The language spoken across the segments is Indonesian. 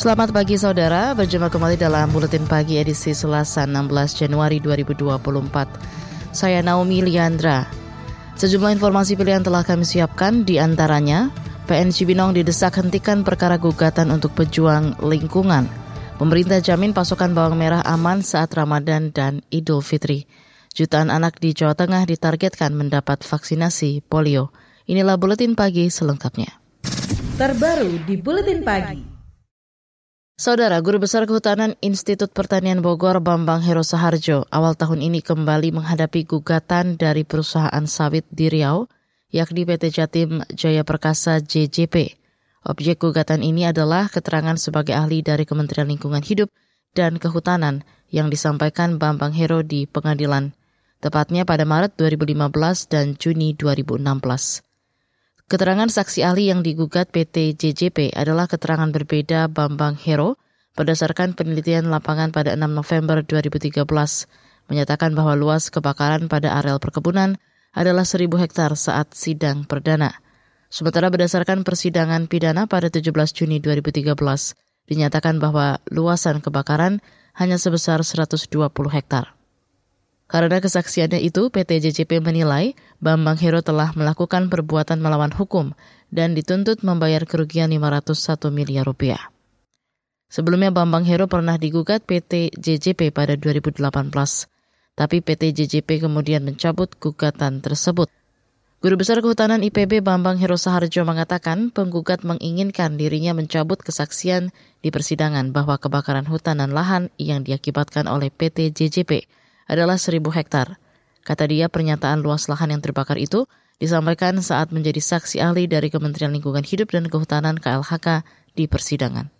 Selamat pagi saudara, berjumpa kembali dalam Buletin Pagi edisi Selasa 16 Januari 2024. Saya Naomi Liandra. Sejumlah informasi pilihan telah kami siapkan, di antaranya PN Cibinong didesak hentikan perkara gugatan untuk pejuang lingkungan. Pemerintah jamin pasokan bawang merah aman saat Ramadan dan Idul Fitri. Jutaan anak di Jawa Tengah ditargetkan mendapat vaksinasi polio. Inilah Buletin Pagi selengkapnya. Terbaru di Buletin Pagi. Saudara Guru Besar Kehutanan Institut Pertanian Bogor Bambang Hero Saharjo awal tahun ini kembali menghadapi gugatan dari perusahaan sawit di Riau, yakni PT Jatim Jaya Perkasa JJP. Objek gugatan ini adalah keterangan sebagai ahli dari Kementerian Lingkungan Hidup dan Kehutanan yang disampaikan Bambang Hero di pengadilan, tepatnya pada Maret 2015 dan Juni 2016. Keterangan saksi ahli yang digugat PT JJP adalah keterangan berbeda Bambang Hero berdasarkan penelitian lapangan pada 6 November 2013 menyatakan bahwa luas kebakaran pada areal perkebunan adalah 1000 hektar saat sidang perdana. Sementara berdasarkan persidangan pidana pada 17 Juni 2013 dinyatakan bahwa luasan kebakaran hanya sebesar 120 hektar. Karena kesaksiannya itu, PT JJP menilai Bambang Hero telah melakukan perbuatan melawan hukum dan dituntut membayar kerugian 501 miliar rupiah. Sebelumnya Bambang Hero pernah digugat PT JJP pada 2018, tapi PT JJP kemudian mencabut gugatan tersebut. Guru Besar Kehutanan IPB Bambang Hero Saharjo mengatakan penggugat menginginkan dirinya mencabut kesaksian di persidangan bahwa kebakaran hutan dan lahan yang diakibatkan oleh PT JJP adalah 1000 hektar. Kata dia, pernyataan luas lahan yang terbakar itu disampaikan saat menjadi saksi ahli dari Kementerian Lingkungan Hidup dan Kehutanan KLHK di persidangan.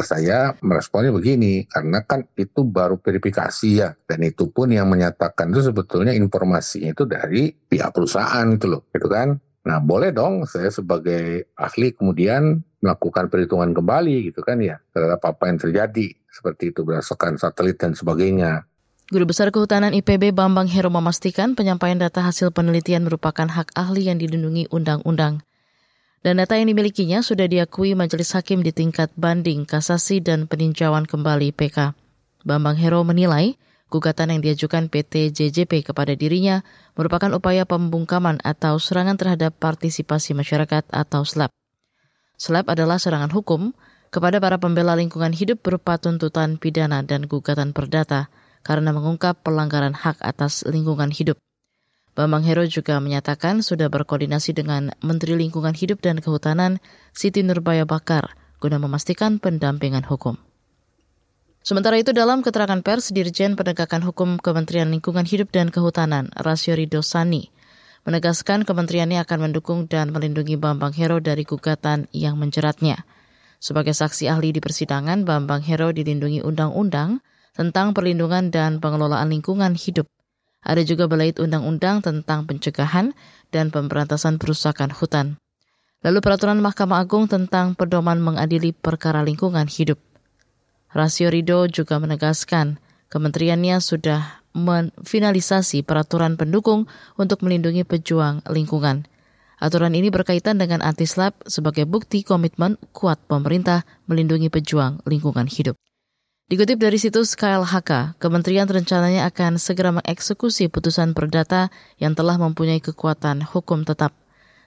Saya meresponnya begini, karena kan itu baru verifikasi ya, dan itu pun yang menyatakan itu sebetulnya informasinya itu dari pihak perusahaan itu loh, gitu kan. Nah boleh dong saya sebagai ahli kemudian melakukan perhitungan kembali gitu kan ya terhadap apa yang terjadi seperti itu berdasarkan satelit dan sebagainya. Guru Besar Kehutanan IPB Bambang Hero memastikan penyampaian data hasil penelitian merupakan hak ahli yang dilindungi undang-undang. Dan data yang dimilikinya sudah diakui majelis hakim di tingkat banding, kasasi, dan peninjauan kembali PK. Bambang Hero menilai gugatan yang diajukan PT JJP kepada dirinya merupakan upaya pembungkaman atau serangan terhadap partisipasi masyarakat atau SLAP. SLAP adalah serangan hukum kepada para pembela lingkungan hidup berupa tuntutan pidana dan gugatan perdata – karena mengungkap pelanggaran hak atas lingkungan hidup. Bambang Hero juga menyatakan sudah berkoordinasi dengan Menteri Lingkungan Hidup dan Kehutanan Siti Nurbaya Bakar guna memastikan pendampingan hukum. Sementara itu dalam keterangan pers Dirjen Penegakan Hukum Kementerian Lingkungan Hidup dan Kehutanan Rasio Ridosani menegaskan kementeriannya akan mendukung dan melindungi Bambang Hero dari gugatan yang menjeratnya. Sebagai saksi ahli di persidangan, Bambang Hero dilindungi undang-undang tentang perlindungan dan pengelolaan lingkungan hidup. Ada juga belait undang-undang tentang pencegahan dan pemberantasan perusakan hutan. Lalu peraturan Mahkamah Agung tentang pedoman mengadili perkara lingkungan hidup. Rasio Rido juga menegaskan kementeriannya sudah menfinalisasi peraturan pendukung untuk melindungi pejuang lingkungan. Aturan ini berkaitan dengan anti-SLAP sebagai bukti komitmen kuat pemerintah melindungi pejuang lingkungan hidup. Dikutip dari situs KLHK, kementerian rencananya akan segera mengeksekusi putusan perdata yang telah mempunyai kekuatan hukum tetap.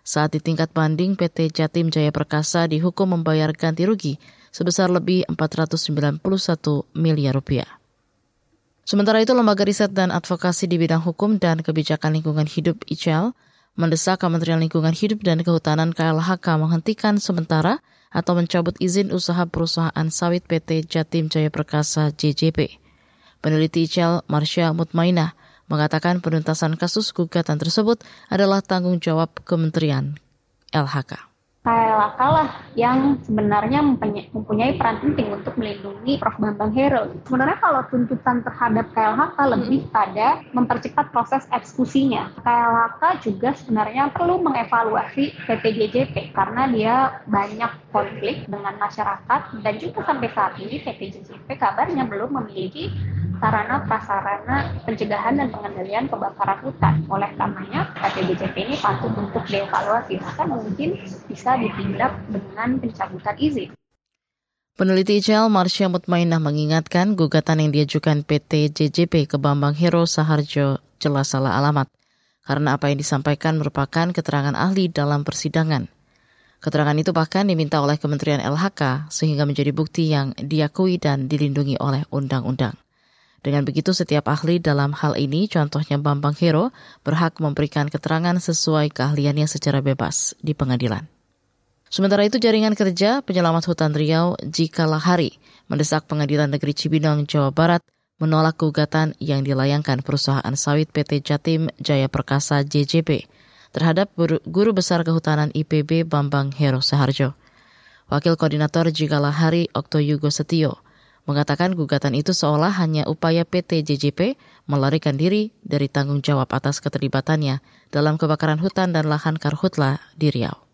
Saat di tingkat banding, PT Jatim Jaya Perkasa dihukum membayar ganti rugi sebesar lebih 491 miliar rupiah. Sementara itu, Lembaga Riset dan Advokasi di Bidang Hukum dan Kebijakan Lingkungan Hidup ICL mendesak Kementerian Lingkungan Hidup dan Kehutanan KLHK menghentikan sementara atau mencabut izin usaha perusahaan sawit PT Jatim Jaya Perkasa JJP. Peneliti ICL Marsha Mutmainah mengatakan penuntasan kasus gugatan tersebut adalah tanggung jawab Kementerian LHK. KLHK lah yang sebenarnya mempunyai peran penting untuk melindungi Prof. Bambang Hero. Sebenarnya kalau tuntutan terhadap KLHK lebih pada mempercepat proses eksekusinya. KLHK juga sebenarnya perlu mengevaluasi PTJJP karena dia banyak konflik dengan masyarakat dan juga sampai saat ini PTJJP kabarnya belum memiliki sarana prasarana pencegahan dan pengendalian kebakaran hutan. Oleh karenanya, KTBJP ini patut untuk dievaluasi, bahkan mungkin bisa ditindak dengan pencabutan izin. Peneliti ICL Marsha Mutmainah mengingatkan gugatan yang diajukan PT JJP ke Bambang Hero Saharjo jelas salah alamat karena apa yang disampaikan merupakan keterangan ahli dalam persidangan. Keterangan itu bahkan diminta oleh Kementerian LHK sehingga menjadi bukti yang diakui dan dilindungi oleh undang-undang. Dengan begitu setiap ahli dalam hal ini, contohnya Bambang Hero, berhak memberikan keterangan sesuai keahliannya secara bebas di pengadilan. Sementara itu jaringan kerja penyelamat hutan Riau Jika Lahari mendesak pengadilan negeri Cibinong, Jawa Barat menolak gugatan yang dilayangkan perusahaan sawit PT Jatim Jaya Perkasa JJP terhadap guru besar kehutanan IPB Bambang Hero Seharjo. Wakil Koordinator Jika Lahari Okto Yugo Setio mengatakan gugatan itu seolah hanya upaya PT JJP melarikan diri dari tanggung jawab atas keterlibatannya dalam kebakaran hutan dan lahan karhutla di Riau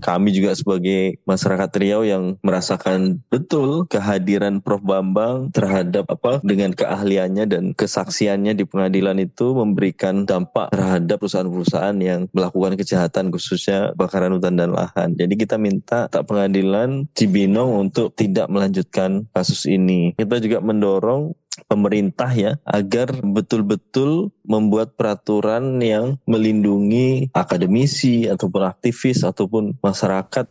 kami juga sebagai masyarakat Riau yang merasakan betul kehadiran Prof Bambang terhadap apa dengan keahliannya dan kesaksiannya di pengadilan itu memberikan dampak terhadap perusahaan-perusahaan yang melakukan kejahatan khususnya bakaran hutan dan lahan. Jadi kita minta tak pengadilan Cibinong untuk tidak melanjutkan kasus ini. Kita juga mendorong pemerintah ya agar betul-betul membuat peraturan yang melindungi akademisi ataupun aktivis ataupun masyarakat.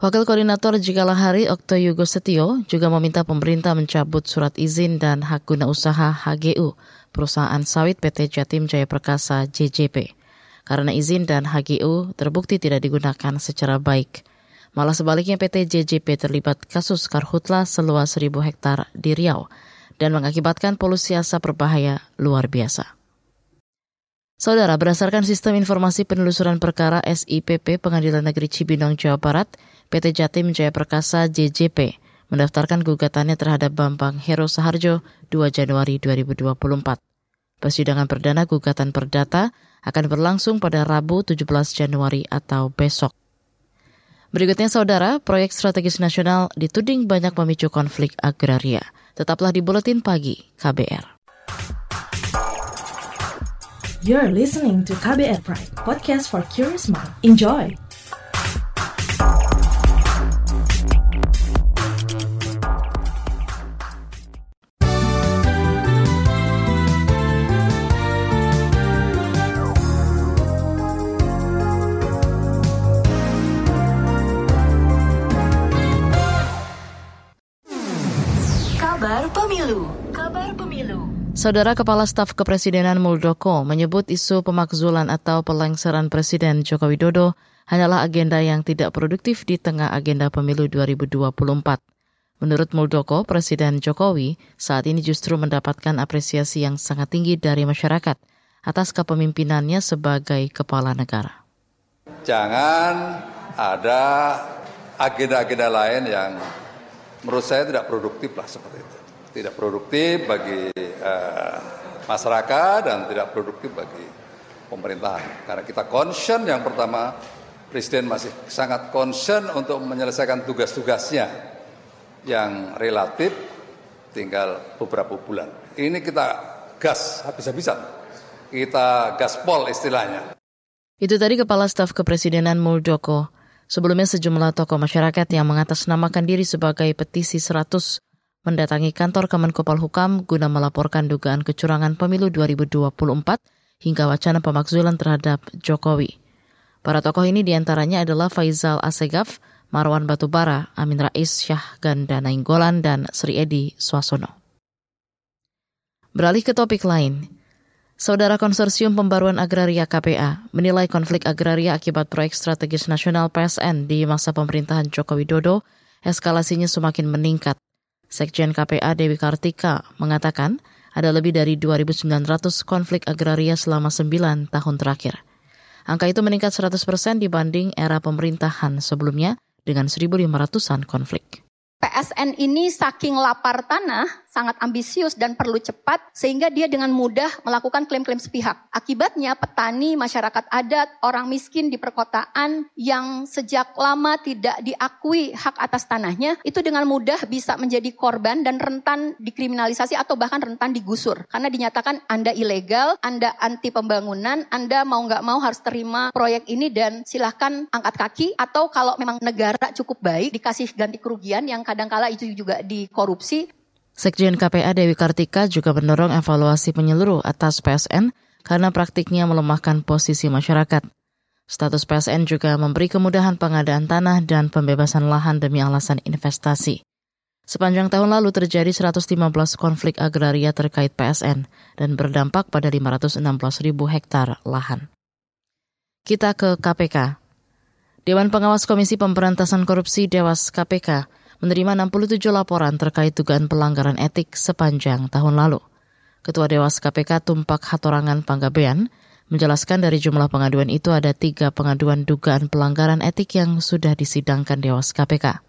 Wakil Koordinator Jikalah Hari Okto Yugo Setio juga meminta pemerintah mencabut surat izin dan hak guna usaha HGU perusahaan sawit PT Jatim Jaya Perkasa JJP karena izin dan HGU terbukti tidak digunakan secara baik. Malah sebaliknya PT JJP terlibat kasus karhutla seluas 1000 hektar di Riau dan mengakibatkan polusi asap berbahaya luar biasa. Saudara, berdasarkan sistem informasi penelusuran perkara SIPP Pengadilan Negeri Cibinong, Jawa Barat, PT Jatim Jaya Perkasa JJP mendaftarkan gugatannya terhadap Bambang Hero Saharjo 2 Januari 2024. Persidangan perdana gugatan perdata akan berlangsung pada Rabu 17 Januari atau besok. Berikutnya saudara, proyek strategis nasional dituding banyak memicu konflik agraria. Tetaplah di Buletin Pagi KBR. You're listening to KBR Pride, podcast for curious mind. Enjoy! Saudara Kepala Staf Kepresidenan Muldoko menyebut isu pemakzulan atau pelengseran Presiden Joko Widodo hanyalah agenda yang tidak produktif di tengah agenda pemilu 2024. Menurut Muldoko, Presiden Jokowi saat ini justru mendapatkan apresiasi yang sangat tinggi dari masyarakat atas kepemimpinannya sebagai kepala negara. Jangan ada agenda-agenda lain yang menurut saya tidak produktif lah seperti itu tidak produktif bagi uh, masyarakat dan tidak produktif bagi pemerintahan. Karena kita concern yang pertama, Presiden masih sangat concern untuk menyelesaikan tugas-tugasnya yang relatif tinggal beberapa bulan. Ini kita gas habis-habisan. Kita gaspol istilahnya. Itu tadi Kepala Staf Kepresidenan Muldoko. Sebelumnya sejumlah tokoh masyarakat yang mengatasnamakan diri sebagai petisi 100 mendatangi kantor Kemenkopol Hukam guna melaporkan dugaan kecurangan pemilu 2024 hingga wacana pemakzulan terhadap Jokowi. Para tokoh ini di antaranya adalah Faizal Asegaf, Marwan Batubara, Amin Rais, Syah Ganda Nainggolan, dan Sri Edi Swasono. Beralih ke topik lain, Saudara Konsorsium Pembaruan Agraria KPA menilai konflik agraria akibat proyek strategis nasional PSN di masa pemerintahan Joko Widodo eskalasinya semakin meningkat Sekjen KPA Dewi Kartika mengatakan ada lebih dari 2.900 konflik agraria selama 9 tahun terakhir. Angka itu meningkat 100% dibanding era pemerintahan sebelumnya dengan 1.500-an konflik. PSN ini saking lapar tanah, sangat ambisius dan perlu cepat sehingga dia dengan mudah melakukan klaim-klaim sepihak. Akibatnya petani, masyarakat adat, orang miskin di perkotaan yang sejak lama tidak diakui hak atas tanahnya itu dengan mudah bisa menjadi korban dan rentan dikriminalisasi atau bahkan rentan digusur. Karena dinyatakan Anda ilegal, Anda anti pembangunan, Anda mau nggak mau harus terima proyek ini dan silahkan angkat kaki atau kalau memang negara cukup baik dikasih ganti kerugian yang kadangkala itu juga dikorupsi. Sekjen KPA Dewi Kartika juga mendorong evaluasi penyeluruh atas PSN karena praktiknya melemahkan posisi masyarakat. Status PSN juga memberi kemudahan pengadaan tanah dan pembebasan lahan demi alasan investasi. Sepanjang tahun lalu terjadi 115 konflik agraria terkait PSN dan berdampak pada 516 ribu hektar lahan. Kita ke KPK. Dewan Pengawas Komisi Pemberantasan Korupsi Dewas KPK menerima 67 laporan terkait dugaan pelanggaran etik sepanjang tahun lalu. Ketua Dewas KPK Tumpak Hatorangan Panggabean menjelaskan dari jumlah pengaduan itu ada tiga pengaduan dugaan pelanggaran etik yang sudah disidangkan Dewas KPK.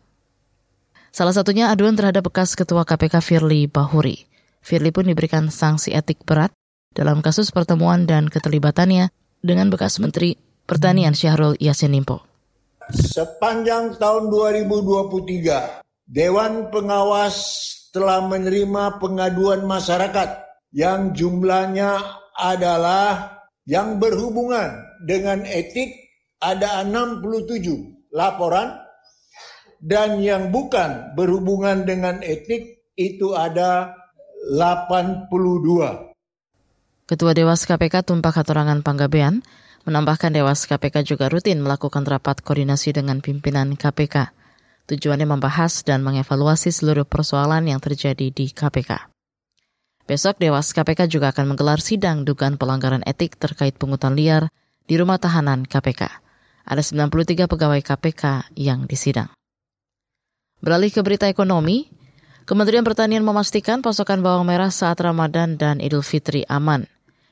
Salah satunya aduan terhadap bekas Ketua KPK Firly Bahuri. Firly pun diberikan sanksi etik berat dalam kasus pertemuan dan keterlibatannya dengan bekas Menteri Pertanian Syahrul Yassin Limpo. Sepanjang tahun 2023, Dewan Pengawas telah menerima pengaduan masyarakat yang jumlahnya adalah yang berhubungan dengan etik ada 67 laporan dan yang bukan berhubungan dengan etik itu ada 82. Ketua Dewas KPK Tumpak Hatorangan Panggabean Menambahkan Dewas KPK juga rutin melakukan rapat koordinasi dengan pimpinan KPK. Tujuannya membahas dan mengevaluasi seluruh persoalan yang terjadi di KPK. Besok Dewas KPK juga akan menggelar sidang dugaan pelanggaran etik terkait pungutan liar di rumah tahanan KPK. Ada 93 pegawai KPK yang disidang. Beralih ke berita ekonomi, Kementerian Pertanian memastikan pasokan bawang merah saat Ramadan dan Idul Fitri aman.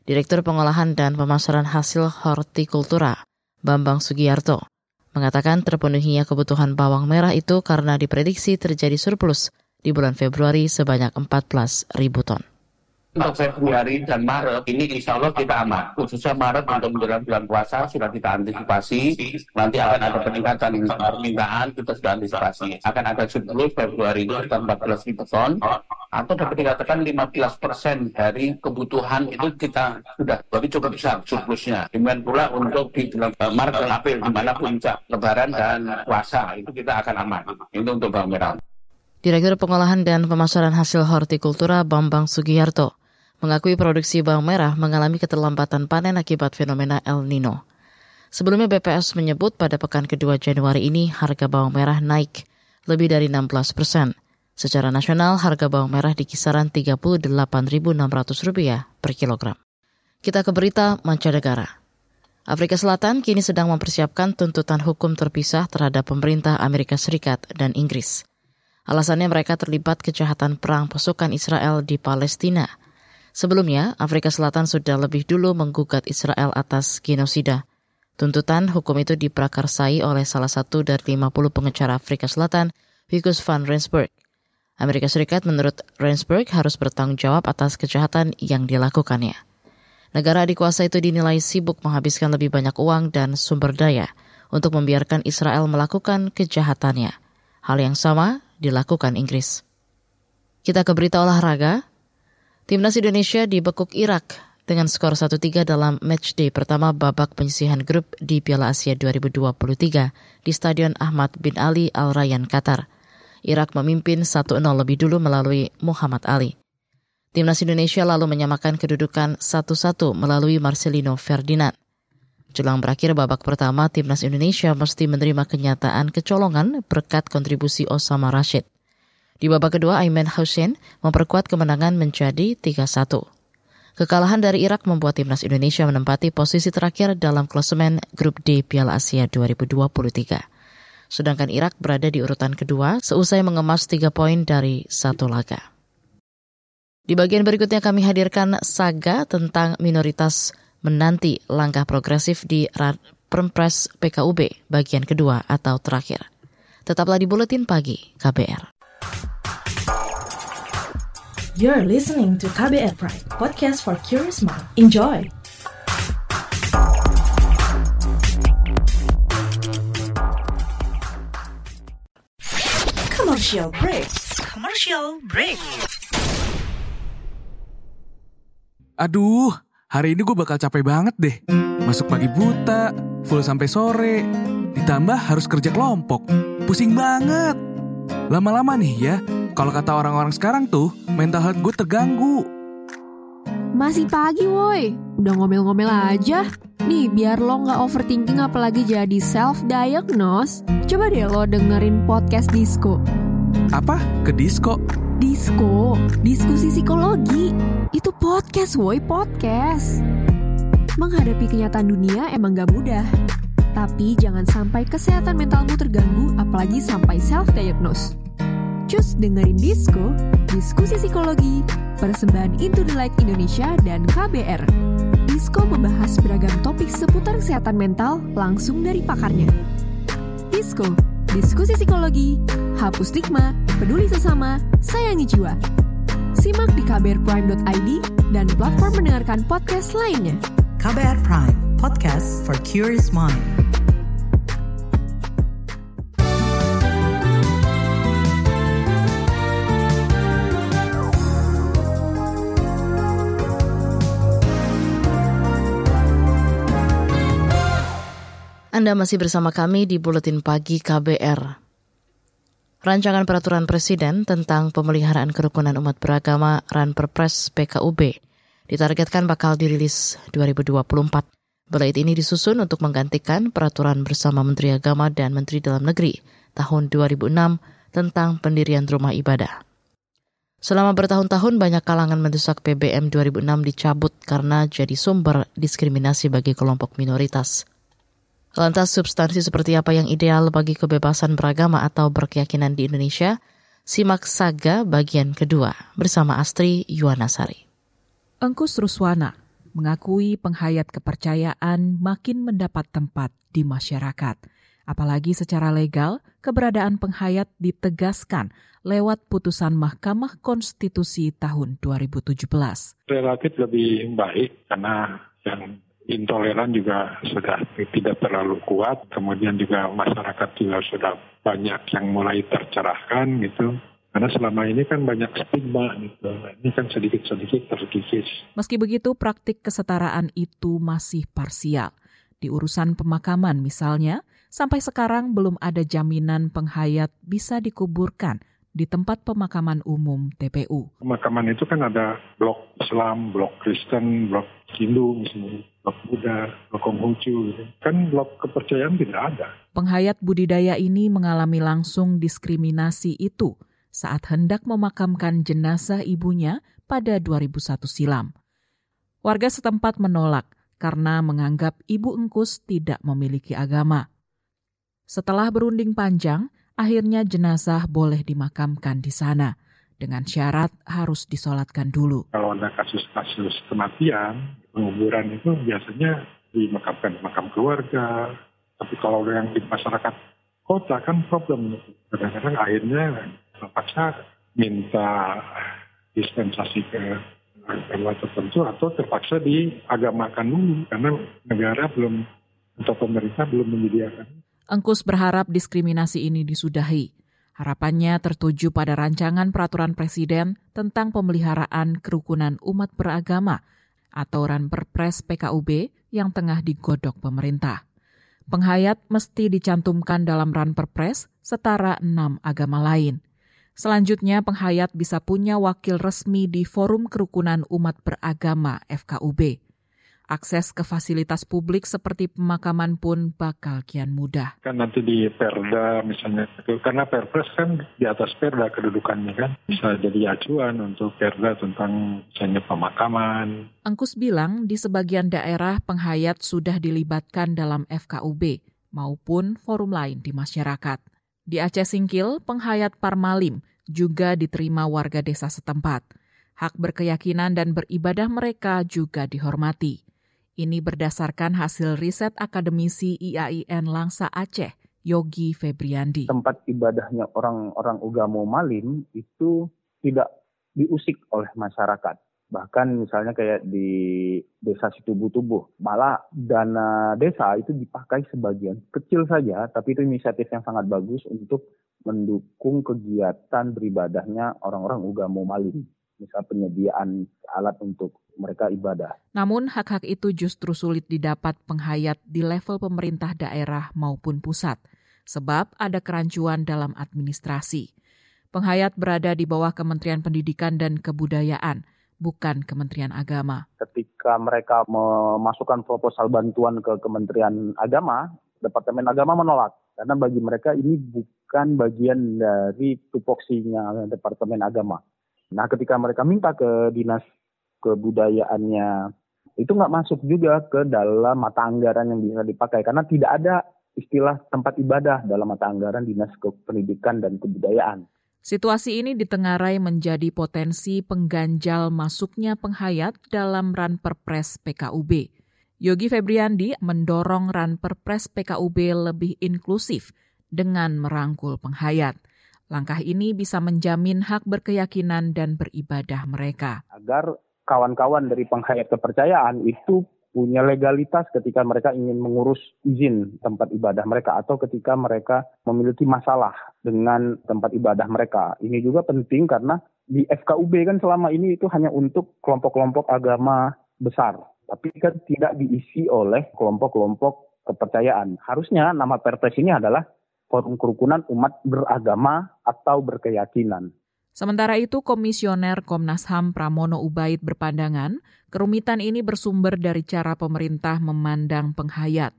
Direktur Pengolahan dan Pemasaran Hasil Hortikultura, Bambang Sugiyarto, mengatakan terpenuhinya kebutuhan bawang merah itu karena diprediksi terjadi surplus di bulan Februari sebanyak 14 ribu ton. Untuk Februari dan Maret ini insya Allah kita aman. Khususnya Maret untuk menjelang bulan puasa sudah kita antisipasi. Nanti akan ada peningkatan permintaan kita sudah antisipasi. Akan ada surplus Februari ini sekitar 14 ribu ton atau dapat dikatakan 15 persen dari kebutuhan itu kita sudah jadi cukup besar surplusnya. Demikian pula untuk di bulan Maret dan April di mana puncak Lebaran dan puasa itu kita akan aman. Itu untuk bawang merah. Direktur Pengolahan dan Pemasaran Hasil Hortikultura Bambang Sugiyarto mengakui produksi bawang merah mengalami keterlambatan panen akibat fenomena El Nino. Sebelumnya BPS menyebut pada pekan kedua Januari ini harga bawang merah naik lebih dari 16 persen. Secara nasional, harga bawang merah di kisaran Rp38.600 per kilogram. Kita ke berita mancanegara. Afrika Selatan kini sedang mempersiapkan tuntutan hukum terpisah terhadap pemerintah Amerika Serikat dan Inggris. Alasannya mereka terlibat kejahatan perang pasukan Israel di Palestina – Sebelumnya, Afrika Selatan sudah lebih dulu menggugat Israel atas genosida. Tuntutan hukum itu diprakarsai oleh salah satu dari 50 pengecara Afrika Selatan, Vigus van Rensburg. Amerika Serikat menurut Rensburg harus bertanggung jawab atas kejahatan yang dilakukannya. Negara dikuasa itu dinilai sibuk menghabiskan lebih banyak uang dan sumber daya untuk membiarkan Israel melakukan kejahatannya. Hal yang sama dilakukan Inggris. Kita ke berita olahraga. Timnas Indonesia dibekuk Irak dengan skor 1-3 dalam matchday pertama babak penyisihan grup di Piala Asia 2023 di Stadion Ahmad bin Ali Al Rayyan, Qatar. Irak memimpin 1-0 lebih dulu melalui Muhammad Ali. Timnas Indonesia lalu menyamakan kedudukan 1-1 melalui Marcelino Ferdinand. Jelang berakhir babak pertama, Timnas Indonesia mesti menerima kenyataan kecolongan berkat kontribusi Osama Rashid. Di babak kedua, Ayman Hussein memperkuat kemenangan menjadi 3-1. Kekalahan dari Irak membuat timnas Indonesia menempati posisi terakhir dalam klasemen Grup D Piala Asia 2023. Sedangkan Irak berada di urutan kedua seusai mengemas tiga poin dari satu laga. Di bagian berikutnya kami hadirkan saga tentang minoritas menanti langkah progresif di Perpres PKUB bagian kedua atau terakhir. Tetaplah di Buletin Pagi KBR. You're listening to KBR Pride, podcast for curious mind. Enjoy! Commercial break. Commercial break. Aduh, hari ini gue bakal capek banget deh. Masuk pagi buta, full sampai sore, ditambah harus kerja kelompok. Pusing banget. Lama-lama nih ya, kalau kata orang-orang sekarang tuh, mental health gue terganggu. Masih pagi woi, udah ngomel-ngomel aja. Nih, biar lo nggak overthinking apalagi jadi self-diagnose, coba deh lo dengerin podcast Disco. Apa? Ke disco? Disco, diskusi psikologi. Itu podcast woi, podcast. Menghadapi kenyataan dunia emang gak mudah. Tapi jangan sampai kesehatan mentalmu terganggu, apalagi sampai self-diagnose. Cus dengerin Disco, diskusi psikologi, persembahan Into the Light Indonesia dan KBR. Disco membahas beragam topik seputar kesehatan mental langsung dari pakarnya. Disco, diskusi psikologi, hapus stigma, peduli sesama, sayangi jiwa. Simak di kbrprime.id dan platform mendengarkan podcast lainnya. KBR Prime, podcast for curious mind. Anda masih bersama kami di Buletin Pagi KBR. Rancangan Peraturan Presiden tentang Pemeliharaan Kerukunan Umat Beragama RAN Perpres PKUB ditargetkan bakal dirilis 2024. Belaid ini disusun untuk menggantikan peraturan bersama Menteri Agama dan Menteri Dalam Negeri tahun 2006 tentang pendirian rumah ibadah. Selama bertahun-tahun banyak kalangan mendesak PBM 2006 dicabut karena jadi sumber diskriminasi bagi kelompok minoritas. Lantas substansi seperti apa yang ideal bagi kebebasan beragama atau berkeyakinan di Indonesia? Simak Saga bagian kedua bersama Astri Yuwanasari. Engkus Ruswana mengakui penghayat kepercayaan makin mendapat tempat di masyarakat. Apalagi secara legal, keberadaan penghayat ditegaskan lewat putusan Mahkamah Konstitusi tahun 2017. Relatif lebih baik karena yang intoleran juga sudah tidak terlalu kuat, kemudian juga masyarakat juga sudah banyak yang mulai tercerahkan gitu. Karena selama ini kan banyak stigma gitu. Ini kan sedikit-sedikit terkikis. Meski begitu, praktik kesetaraan itu masih parsial. Di urusan pemakaman misalnya, sampai sekarang belum ada jaminan penghayat bisa dikuburkan di tempat pemakaman umum TPU. Pemakaman itu kan ada blok Islam, blok Kristen, blok Hindu misalnya, blok Buddha, blok Konghucu gitu. Kan blok kepercayaan tidak ada. Penghayat budidaya ini mengalami langsung diskriminasi itu saat hendak memakamkan jenazah ibunya pada 2001 silam. Warga setempat menolak karena menganggap ibu engkus tidak memiliki agama. Setelah berunding panjang, akhirnya jenazah boleh dimakamkan di sana dengan syarat harus disolatkan dulu. Kalau ada kasus-kasus kematian, penguburan itu biasanya dimakamkan di makam keluarga. Tapi kalau yang di masyarakat kota kan problem. Kadang-kadang akhirnya terpaksa minta dispensasi ke agama tertentu atau terpaksa diagamakan dulu karena negara belum atau pemerintah belum menyediakan. Engkus berharap diskriminasi ini disudahi. Harapannya tertuju pada rancangan peraturan presiden tentang pemeliharaan kerukunan umat beragama atau Perpres PKUB yang tengah digodok pemerintah. Penghayat mesti dicantumkan dalam Perpres setara enam agama lain. Selanjutnya, penghayat bisa punya wakil resmi di Forum Kerukunan Umat Beragama FKUB. Akses ke fasilitas publik seperti pemakaman pun bakal kian mudah. Kan nanti di Perda misalnya, karena Perpres kan di atas Perda kedudukannya kan, bisa jadi acuan untuk Perda tentang misalnya pemakaman. Engkus bilang di sebagian daerah penghayat sudah dilibatkan dalam FKUB maupun forum lain di masyarakat. Di Aceh Singkil, penghayat Parmalim juga diterima warga desa setempat. Hak berkeyakinan dan beribadah mereka juga dihormati. Ini berdasarkan hasil riset akademisi IAIN Langsa Aceh, Yogi Febriandi. Tempat ibadahnya orang-orang Ugamo Malim itu tidak diusik oleh masyarakat. Bahkan misalnya kayak di desa Situbu-Tubuh, malah dana desa itu dipakai sebagian kecil saja, tapi itu inisiatif yang sangat bagus untuk mendukung kegiatan beribadahnya orang-orang Ugamo Malim misal penyediaan alat untuk mereka ibadah. Namun hak-hak itu justru sulit didapat penghayat di level pemerintah daerah maupun pusat, sebab ada kerancuan dalam administrasi. Penghayat berada di bawah Kementerian Pendidikan dan Kebudayaan, bukan Kementerian Agama. Ketika mereka memasukkan proposal bantuan ke Kementerian Agama, Departemen Agama menolak karena bagi mereka ini bukan bagian dari tupoksinya Departemen Agama. Nah, ketika mereka minta ke dinas kebudayaannya, itu nggak masuk juga ke dalam mata anggaran yang bisa dipakai karena tidak ada istilah tempat ibadah dalam mata anggaran dinas pendidikan dan kebudayaan. Situasi ini ditengarai menjadi potensi pengganjal masuknya penghayat dalam ran perpres PKUB. Yogi Febriandi mendorong ran perpres PKUB lebih inklusif dengan merangkul penghayat. Langkah ini bisa menjamin hak berkeyakinan dan beribadah mereka. Agar kawan-kawan dari penghayat kepercayaan itu punya legalitas ketika mereka ingin mengurus izin tempat ibadah mereka atau ketika mereka memiliki masalah dengan tempat ibadah mereka. Ini juga penting karena di FKUB kan selama ini itu hanya untuk kelompok-kelompok agama besar, tapi kan tidak diisi oleh kelompok-kelompok kepercayaan. Harusnya nama perpres ini adalah forum kerukunan umat beragama atau berkeyakinan. Sementara itu, Komisioner Komnas HAM Pramono Ubaid berpandangan, kerumitan ini bersumber dari cara pemerintah memandang penghayat.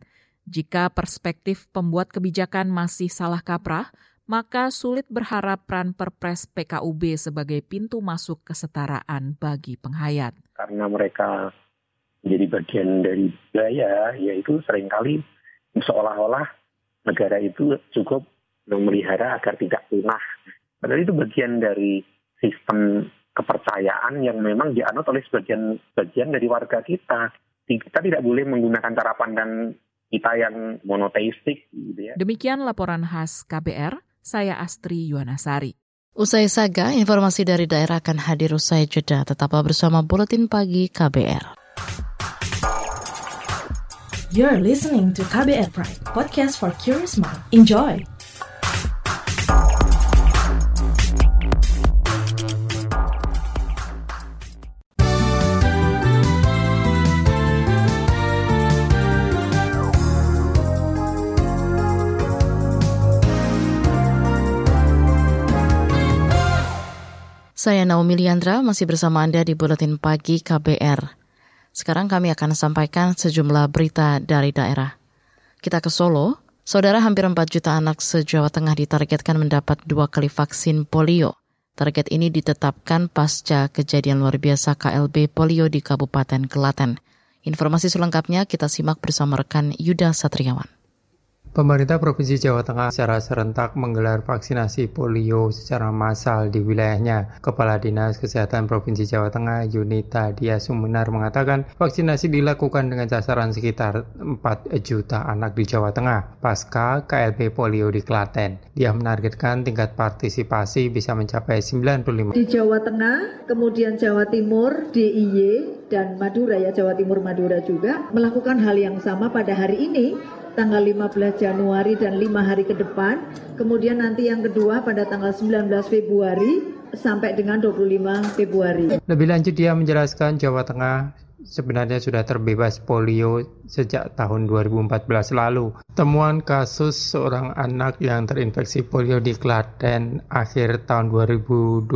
Jika perspektif pembuat kebijakan masih salah kaprah, maka sulit berharap peran perpres PKUB sebagai pintu masuk kesetaraan bagi penghayat. Karena mereka menjadi bagian dari budaya, yaitu sering kali seolah-olah negara itu cukup memelihara agar tidak punah. Padahal itu bagian dari sistem kepercayaan yang memang dianut oleh sebagian bagian dari warga kita. Kita tidak boleh menggunakan cara pandang kita yang monoteistik. Gitu ya. Demikian laporan khas KBR, saya Astri Yuwanasari. Usai saga, informasi dari daerah akan hadir usai jeda. Tetaplah bersama Buletin Pagi KBR. You're listening to KBR Pride, podcast for curious mind. Enjoy! Saya Naomi Liandra, masih bersama Anda di Buletin Pagi KBR. Sekarang kami akan sampaikan sejumlah berita dari daerah. Kita ke Solo. Saudara hampir 4 juta anak se-Jawa Tengah ditargetkan mendapat dua kali vaksin polio. Target ini ditetapkan pasca kejadian luar biasa KLB polio di Kabupaten Kelaten. Informasi selengkapnya kita simak bersama rekan Yuda Satriawan. Pemerintah Provinsi Jawa Tengah secara serentak menggelar vaksinasi polio secara massal di wilayahnya. Kepala Dinas Kesehatan Provinsi Jawa Tengah Yunita Dia Sumunar mengatakan vaksinasi dilakukan dengan sasaran sekitar 4 juta anak di Jawa Tengah pasca KLB polio di Klaten. Dia menargetkan tingkat partisipasi bisa mencapai 95. Di Jawa Tengah, kemudian Jawa Timur, DIY, dan Madura ya Jawa Timur Madura juga melakukan hal yang sama pada hari ini tanggal 15 Januari dan 5 hari ke depan. Kemudian nanti yang kedua pada tanggal 19 Februari sampai dengan 25 Februari. Lebih lanjut dia menjelaskan Jawa Tengah sebenarnya sudah terbebas polio sejak tahun 2014 lalu. Temuan kasus seorang anak yang terinfeksi polio di Klaten akhir tahun 2023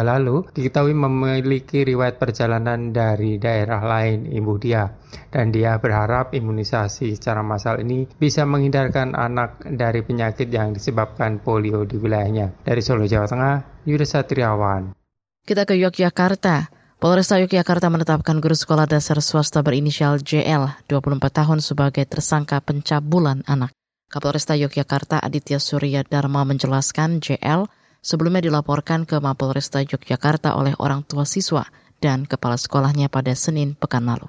lalu diketahui memiliki riwayat perjalanan dari daerah lain ibu dia. Dan dia berharap imunisasi secara massal ini bisa menghindarkan anak dari penyakit yang disebabkan polio di wilayahnya. Dari Solo, Jawa Tengah, Yuda Satriawan. Kita ke Yogyakarta. Polresta Yogyakarta menetapkan guru sekolah dasar swasta berinisial JL, 24 tahun sebagai tersangka pencabulan anak. Kapolresta Yogyakarta Aditya Surya Dharma menjelaskan JL sebelumnya dilaporkan ke Mapolresta Yogyakarta oleh orang tua siswa dan kepala sekolahnya pada Senin pekan lalu.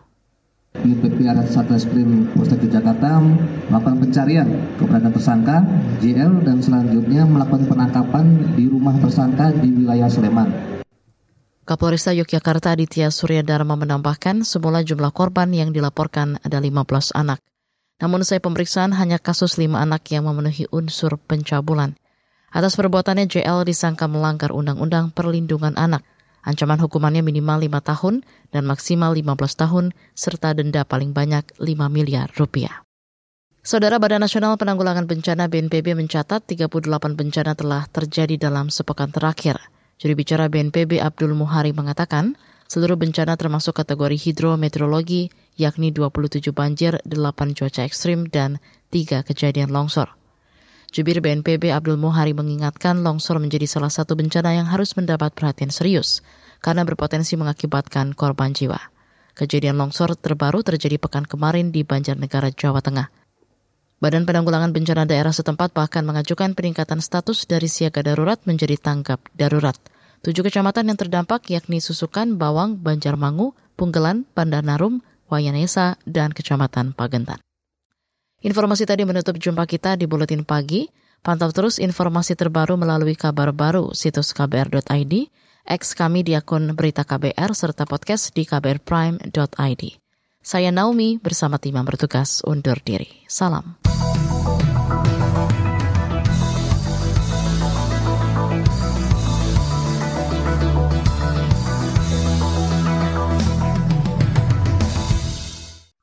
Unit PPR Satreskrim Polsek Jakarta melakukan pencarian keberadaan tersangka JL dan selanjutnya melakukan penangkapan di rumah tersangka di wilayah Sleman. Kapolresta Yogyakarta Aditya Surya Dharma menambahkan semula jumlah korban yang dilaporkan ada 15 anak. Namun usai pemeriksaan hanya kasus 5 anak yang memenuhi unsur pencabulan. Atas perbuatannya JL disangka melanggar Undang-Undang Perlindungan Anak Ancaman hukumannya minimal 5 tahun dan maksimal 15 tahun serta denda paling banyak 5 miliar rupiah. Saudara Badan Nasional Penanggulangan Bencana BNPB mencatat 38 bencana telah terjadi dalam sepekan terakhir. Juri bicara BNPB Abdul Muhari mengatakan, seluruh bencana termasuk kategori hidrometeorologi, yakni 27 banjir, 8 cuaca ekstrim, dan 3 kejadian longsor. Jubir BNPB Abdul Muhari mengingatkan longsor menjadi salah satu bencana yang harus mendapat perhatian serius karena berpotensi mengakibatkan korban jiwa. Kejadian longsor terbaru terjadi pekan kemarin di Banjarnegara, Jawa Tengah. Badan Penanggulangan Bencana Daerah setempat bahkan mengajukan peningkatan status dari siaga darurat menjadi tanggap darurat. Tujuh kecamatan yang terdampak yakni Susukan, Bawang, Banjarmangu, Punggelan, Pandanarum, Wayanesa, dan Kecamatan Pagentan. Informasi tadi menutup jumpa kita di Buletin Pagi. Pantau terus informasi terbaru melalui kabar baru situs kbr.id, X kami di akun Berita KBR, serta podcast di kbrprime.id. Saya Naomi bersama tim yang bertugas undur diri. Salam.